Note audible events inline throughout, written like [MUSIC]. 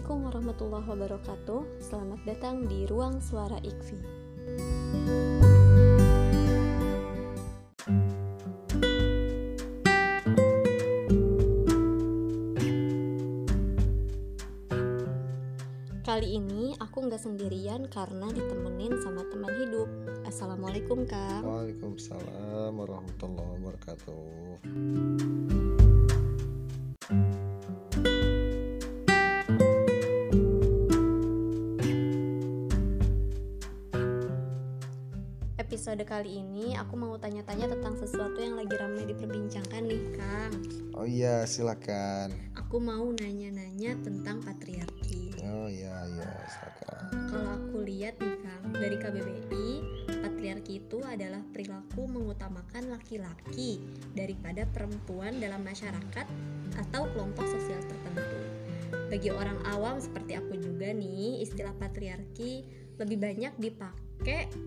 Assalamualaikum warahmatullahi wabarakatuh. Selamat datang di Ruang Suara IKFI. Kali ini aku nggak sendirian karena ditemenin sama teman hidup. Assalamualaikum Kang. Waalaikumsalam warahmatullahi wabarakatuh. Episode kali ini aku mau tanya-tanya tentang sesuatu yang lagi ramai diperbincangkan nih Kang. Oh iya, silakan. Aku mau nanya-nanya tentang patriarki. Oh iya, iya, silakan. Kalau aku lihat nih Kang, dari KBBI, patriarki itu adalah perilaku mengutamakan laki-laki daripada perempuan dalam masyarakat atau kelompok sosial tertentu. Bagi orang awam seperti aku juga nih, istilah patriarki lebih banyak dipakai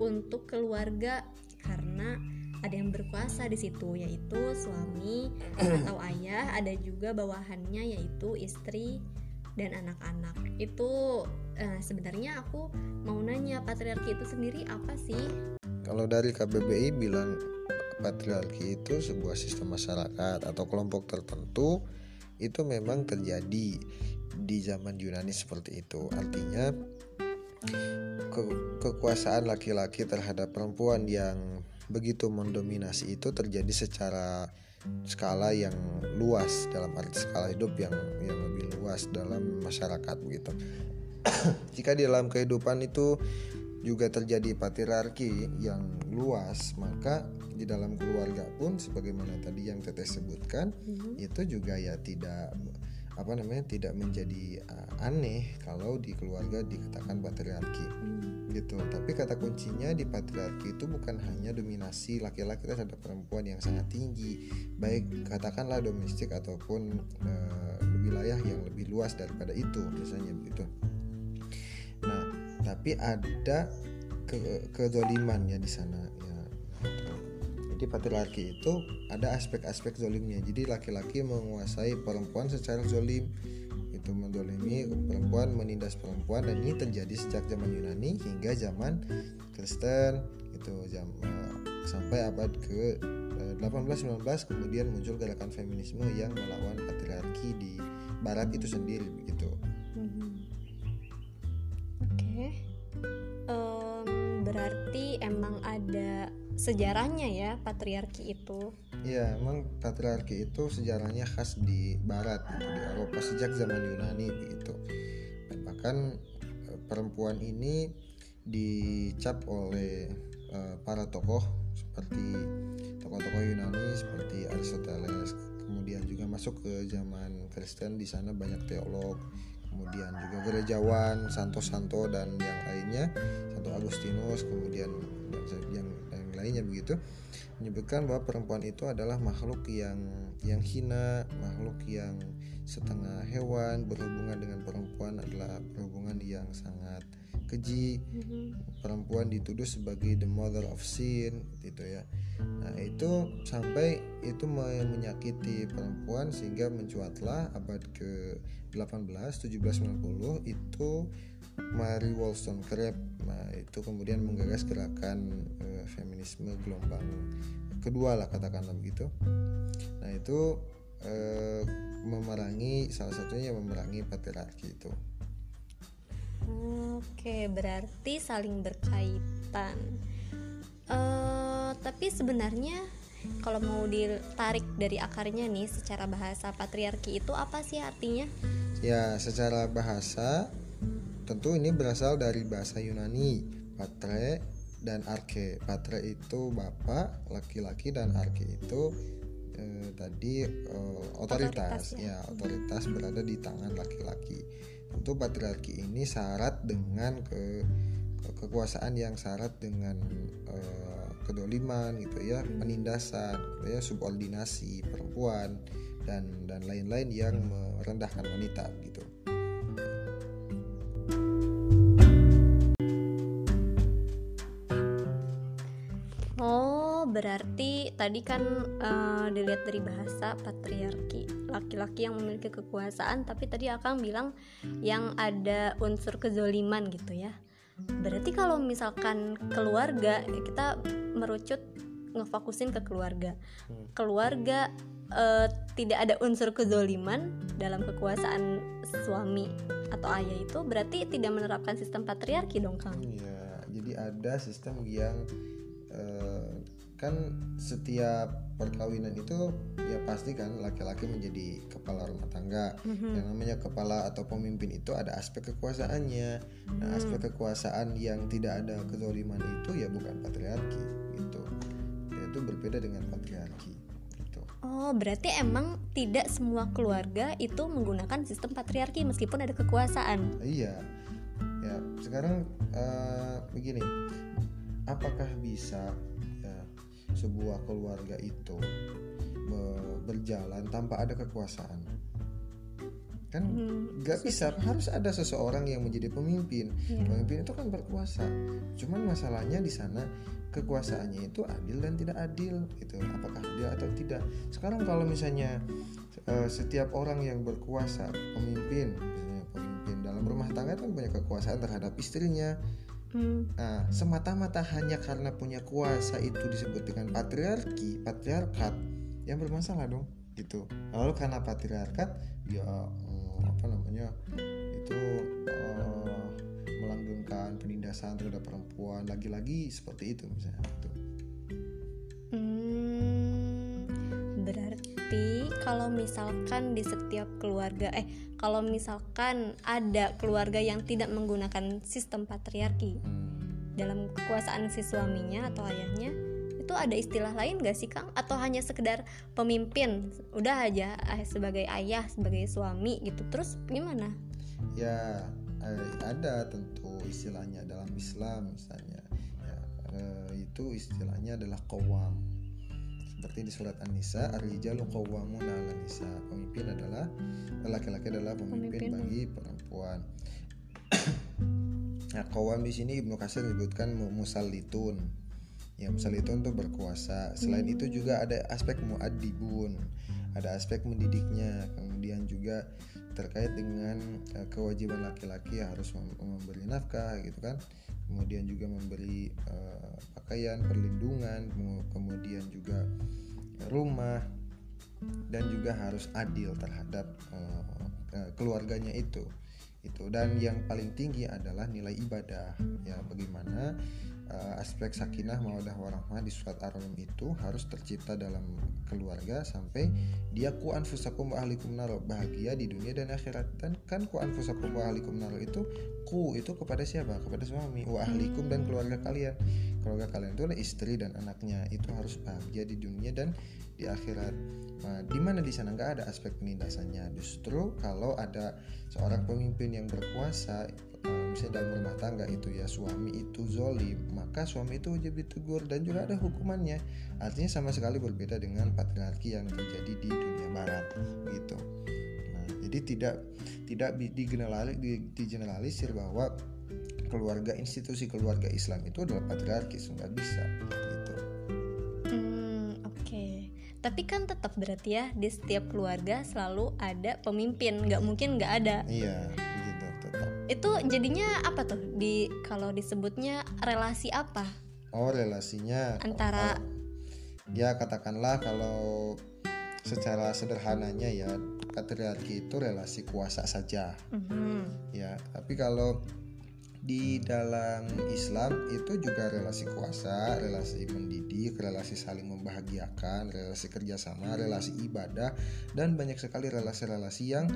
untuk keluarga karena ada yang berkuasa di situ yaitu suami atau [CLEARS THROAT] ayah, ada juga bawahannya yaitu istri dan anak-anak. Itu eh, sebenarnya aku mau nanya patriarki itu sendiri apa sih? Kalau dari KBBI bilang patriarki itu sebuah sistem masyarakat atau kelompok tertentu itu memang terjadi di zaman Yunani seperti itu. Artinya ke- kekuasaan laki-laki terhadap perempuan yang begitu mendominasi itu terjadi secara skala yang luas dalam arti skala hidup yang yang lebih luas dalam masyarakat begitu. [CLEARS THROAT] Jika di dalam kehidupan itu juga terjadi patriarki yang luas, maka di dalam keluarga pun sebagaimana tadi yang Teteh sebutkan Mhm. itu juga ya tidak apa namanya tidak menjadi uh, aneh kalau di keluarga dikatakan patriarki. Hmm. gitu. Tapi kata kuncinya di patriarki itu bukan hanya dominasi laki-laki terhadap perempuan yang sangat tinggi. Baik katakanlah domestik ataupun uh, wilayah yang lebih luas daripada itu misalnya begitu. Nah tapi ada ke kezoliman ya di sana ya jadi patriarki itu ada aspek-aspek zolimnya. Jadi laki-laki menguasai perempuan secara zolim. Itu mendolimi perempuan menindas perempuan dan ini terjadi sejak zaman Yunani hingga zaman Kristen. Itu jam eh, sampai abad ke eh, 18-19 kemudian muncul gerakan feminisme yang melawan patriarki di barat itu sendiri begitu sejarahnya ya patriarki itu. Ya, emang patriarki itu sejarahnya khas di barat di Eropa sejak zaman Yunani begitu. Bahkan eh, perempuan ini dicap oleh eh, para tokoh seperti tokoh-tokoh Yunani seperti Aristoteles, kemudian juga masuk ke zaman Kristen di sana banyak teolog, kemudian juga gerejawan, santo-santo dan yang lainnya, Santo Agustinus, kemudian yang lainnya begitu menyebutkan bahwa perempuan itu adalah makhluk yang yang hina, makhluk yang setengah hewan, berhubungan dengan perempuan adalah berhubungan yang sangat keji. Mhm. Perempuan dituduh sebagai the mother of sin gitu ya. Nah, itu sampai itu me- menyakiti perempuan sehingga mencuatlah abad ke-18 1790 itu Mary Wollstonecraft nah itu kemudian menggagas gerakan eh, feminisme gelombang kedua lah katakanlah begitu nah itu eh, memerangi salah satunya memerangi patriarki itu Oke, berarti saling berkaitan. Eh, tapi sebenarnya kalau mau ditarik dari akarnya nih secara bahasa patriarki itu apa sih artinya? ya secara bahasa tentu ini berasal dari bahasa Yunani patre dan arke. Patre itu bapak laki-laki dan arke itu eh, tadi eh, Otoritas, otoritas, ya. ya otoritas berada di tangan laki-laki. Tentu patriarki ini syarat dengan ke, ke- kekuasaan yang syarat dengan eh, kedoliman gitu ya penindasan gitu ya subordinasi perempuan dan dan lain-lain yang merendahkan wanita gitu berarti tadi kan eh, dilihat dari bahasa patriarki. laki-laki yang memiliki kekuasaan tapi tadi Akang bilang yang ada unsur kezoliman gitu ya berarti kalau misalkan keluarga ya kita merucut ngefokusin ke keluarga Hmm. keluarga eh, tidak ada unsur kezoliman dalam kekuasaan suami atau ayah itu berarti tidak menerapkan sistem patriarki dong Kang Iya, jadi ada sistem yang eh, kan setiap perkawinan itu ya pasti kan laki-laki menjadi kepala rumah tangga. Yang namanya kepala atau pemimpin itu ada aspek kekuasaannya. Nah, aspek kekuasaan yang tidak ada kezoliman itu ya bukan patriarki gitu. Ya, itu berbeda dengan patriarki gitu. Oh, berarti emang tidak semua keluarga itu menggunakan sistem patriarki meskipun ada kekuasaan. Iya. Ya, sekarang eh, begini. Apakah bisa sebuah keluarga itu be- berjalan tanpa ada kekuasaan? Kan Hmm, nggak bisa, harus ada seseorang yang menjadi pemimpin. Iya. Pemimpin itu kan berkuasa. Cuman masalahnya di sana kekuasaannya itu adil dan tidak adil gitu. Apakah adil atau tidak? Sekarang kalau misalnya eh, setiap orang yang berkuasa, pemimpin, misalnya pemimpin dalam rumah tangga kan punya kekuasaan terhadap istrinya. Hmm, Nah, semata-mata hanya karena punya kuasa itu disebut dengan patriarki, patriarkat yang bermasalah dong gitu. Lalu karena patriarkat ya eh, apa namanya itu eh, melanggengkan penindasan terhadap perempuan lagi-lagi seperti itu misalnya. Gitu. Kalau misalkan di setiap keluarga eh kalau misalkan ada keluarga yang tidak menggunakan sistem patriarki Hmm. dalam kekuasaan si suaminya atau ayahnya itu ada istilah lain gak sih Kang? Atau hanya sekedar pemimpin? Udah aja eh, sebagai ayah sebagai suami gitu terus gimana? Ya eh, ada tentu istilahnya dalam Islam misalnya. Ya, eh, itu istilahnya adalah qawwam seperti di surat An-Nisa ar-rijalu qawwamun 'ala nisa pemimpin adalah laki-laki adalah pemimpin, Pemimpin. bagi perempuan. [CLEARS THROAT] Nah qawwam di sini Ibnu Katsir menyebutkan mu- musallitun. Ya musallitun itu berkuasa. Selain itu juga ada aspek muadibun ada aspek mendidiknya kemudian juga terkait dengan eh, kewajiban laki-laki harus mem- memberi nafkah gitu kan. Kemudian juga memberi eh, pakaian perlindungan kemu- kemudian juga rumah dan juga harus adil terhadap eh, keluarganya itu. Itu. Dan yang paling tinggi adalah nilai ibadah ya. Bagaimana eh, aspek sakinah mawadah warahmah di surat ar-rum itu harus tercipta dalam keluarga sampai dia ku anfusakum wa ahlikum nar bahagia di dunia dan akhirat. Dan kan ku anfusakum wa ahlikum nar itu ku itu kepada siapa? Kepada suami. Wa ahlikum dan keluarga kalian. Keluarga kalian itu istri dan anaknya. Itu harus bahagia di dunia dan di akhirat. Nah, di mana di sana? Nggak ada aspek penindasannya. Justru kalau ada seorang pemimpin yang berkuasa misalnya dalam rumah tangga itu ya suami itu zolim maka suami itu wajib ditegur dan juga ada hukumannya artinya sama sekali berbeda dengan patriarki yang terjadi di dunia barat gitu nah jadi tidak tidak di- digenerali- di- digeneralisir bahwa keluarga institusi keluarga Islam itu adalah patriarkis nggak bisa gitu Hmm, oke. Tapi kan tetap berarti ya di setiap keluarga selalu ada pemimpin, nggak mungkin nggak ada. iya Itu jadinya apa tuh? Di kalau disebutnya relasi apa? Oh relasinya antara oh, ya katakanlah kalau secara sederhananya ya patriarki itu relasi kuasa saja. Mhm. ya tapi kalau di dalam Islam itu juga relasi kuasa, relasi mendidik, relasi saling membahagiakan, relasi kerjasama, relasi ibadah, dan banyak sekali relasi-relasi yang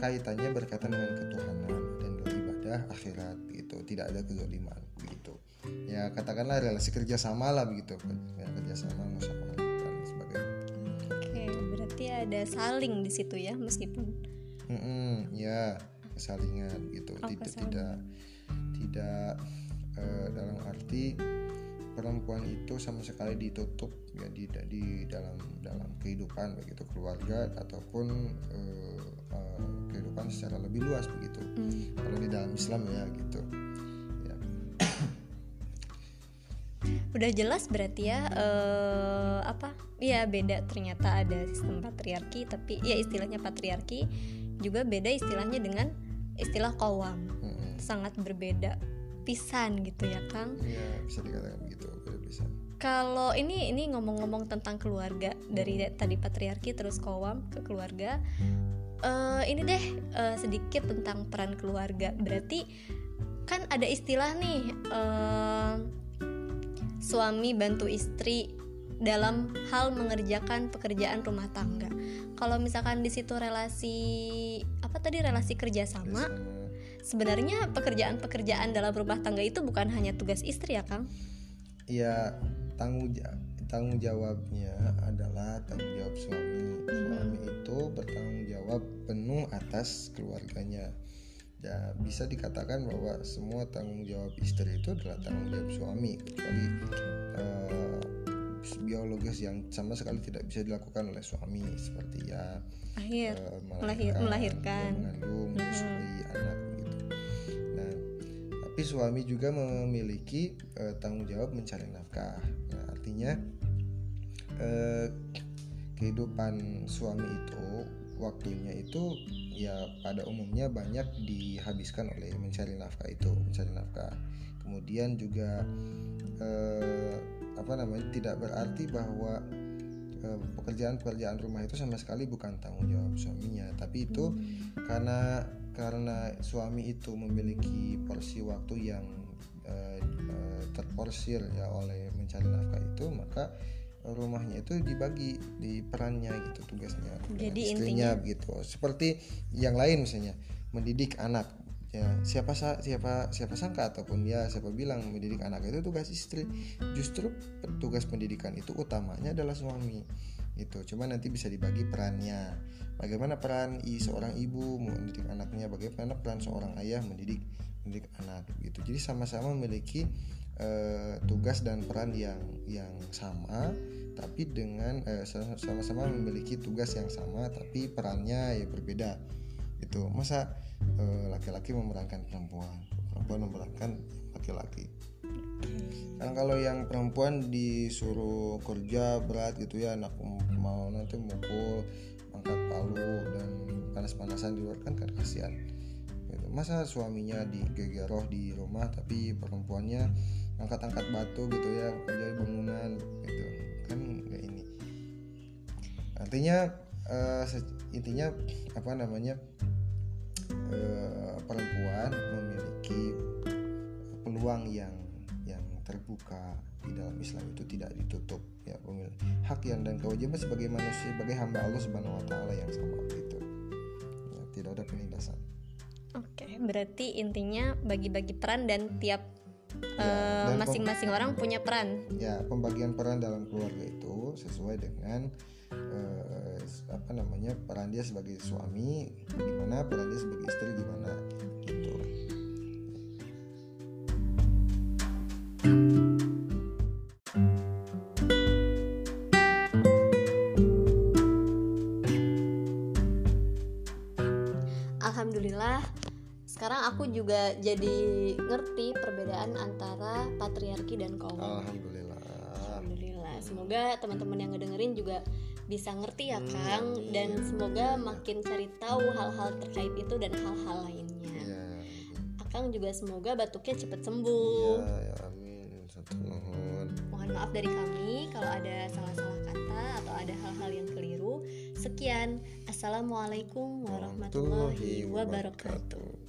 kaitannya berkaitan dengan ketuhanan ibadah akhirat gitu. Tidak ada kezaliman begitu. Ya katakanlah relasi kerjasama lah begitu, ya, kerjasama musyawarah dan sebagainya. Oke, berarti ada saling di situ ya meskipun Mm-mm, ya kesalingan gitu Oh, tidak kesalingan. tidak tidak eh, dalam arti perempuan itu sama sekali ditutup ya di, di dalam dalam kehidupan begitu keluarga ataupun kehidupan secara lebih luas begitu. Hmm. kalau di dalam Islam ya gitu. Ya. Udah jelas berarti ya eh, apa? Iya beda. Ternyata ada sistem patriarki tapi ya istilahnya patriarki juga beda istilahnya dengan istilah kawam. Mm-mm. sangat berbeda pisan gitu ya Kang. Ya bisa dikatakan begitu beda kalau ini ini ngomong-ngomong tentang keluarga dari tadi patriarki terus kawam ke keluarga eh, ini deh eh, sedikit tentang peran keluarga. Berarti kan ada istilah nih eh, suami bantu istri dalam hal mengerjakan pekerjaan rumah tangga. Kalau misalkan di situ relasi apa tadi relasi kerjasama? Sebenarnya pekerjaan-pekerjaan dalam rumah tangga itu bukan hanya tugas istri ya kang? Ya tanggung ja- tanggung jawabnya adalah tanggung jawab suami. Suami itu bertanggung jawab penuh atas keluarganya. Ya bisa dikatakan bahwa semua tanggung jawab istri itu adalah tanggung jawab suami. Kecuali eh, biologis yang sama sekali tidak bisa dilakukan oleh suami seperti ya akhir eh, Melahir- melahirkan. ya, mengandung menyusui anak tapi suami juga memiliki eh, tanggung jawab mencari nafkah. Nah, artinya eh, kehidupan suami itu waktunya itu ya pada umumnya banyak dihabiskan oleh mencari nafkah itu mencari nafkah. Kemudian juga eh, apa namanya tidak berarti bahwa eh, pekerjaan-pekerjaan rumah itu sama sekali bukan tanggung jawab suaminya. Tapi itu karena karena suami itu memiliki porsi waktu yang eh, terporsir ya oleh mencari nafkah itu maka rumahnya itu dibagi di perannya gitu tugasnya. Jadi istrinya begitu. Seperti yang lain misalnya mendidik anak. Ya siapa siapa siapa sangka ataupun ya siapa bilang mendidik anak itu tugas istri. Justru tugas pendidikan itu utamanya adalah suami itu cuma nanti bisa dibagi perannya. Bagaimana peran i seorang ibu mendidik anaknya? Bagaimana peran seorang ayah mendidik mendidik anak? Gitu. Jadi sama-sama memiliki eh, tugas dan peran yang yang sama tapi dengan eh, sama-sama memiliki tugas yang sama tapi perannya ya berbeda. Itu masa eh, laki-laki memerankan perempuan? Perempuan memerankan laki-laki kan kalau yang perempuan disuruh kerja berat gitu ya anak mau nanti mukul angkat palu dan panas-panasan di luar kan kan kasihan. Gitu. masa suaminya digegeroh di rumah tapi perempuannya angkat-angkat batu gitu ya kerja bangunan gitu. Kan nggak ini. Artinya se- intinya apa namanya eh, perempuan memiliki peluang yang terbuka di dalam Islam itu tidak ditutup ya pemil- hak yang dan kewajiban sebagai manusia sebagai hamba Allah Subhanahu Wa Taala yang sama itu ya, tidak ada penindasan. Oke, berarti intinya bagi-bagi peran dan tiap Ya, eh, masing-masing orang punya peran. ya pembagian peran dalam keluarga itu sesuai dengan eh, apa namanya peran dia sebagai suami gimana peran dia sebagai istri gimana gitu. Alhamdulillah, sekarang aku juga jadi ngerti perbedaan antara patriarki dan kaum. alhamdulillah Alhamdulillah. Semoga teman-teman yang ngedengerin juga bisa ngerti ya Hmm, Kang amin. dan semoga makin cari tahu hal-hal terkait itu dan hal-hal lainnya. ya Akang juga semoga batuknya cepat sembuh. ya amin satu nuhun Mohon maaf dari kami kalau ada salah-salah kata atau ada hal-hal yang keliru. Sekian. Assalamualaikum warahmatullahi wabarakatuh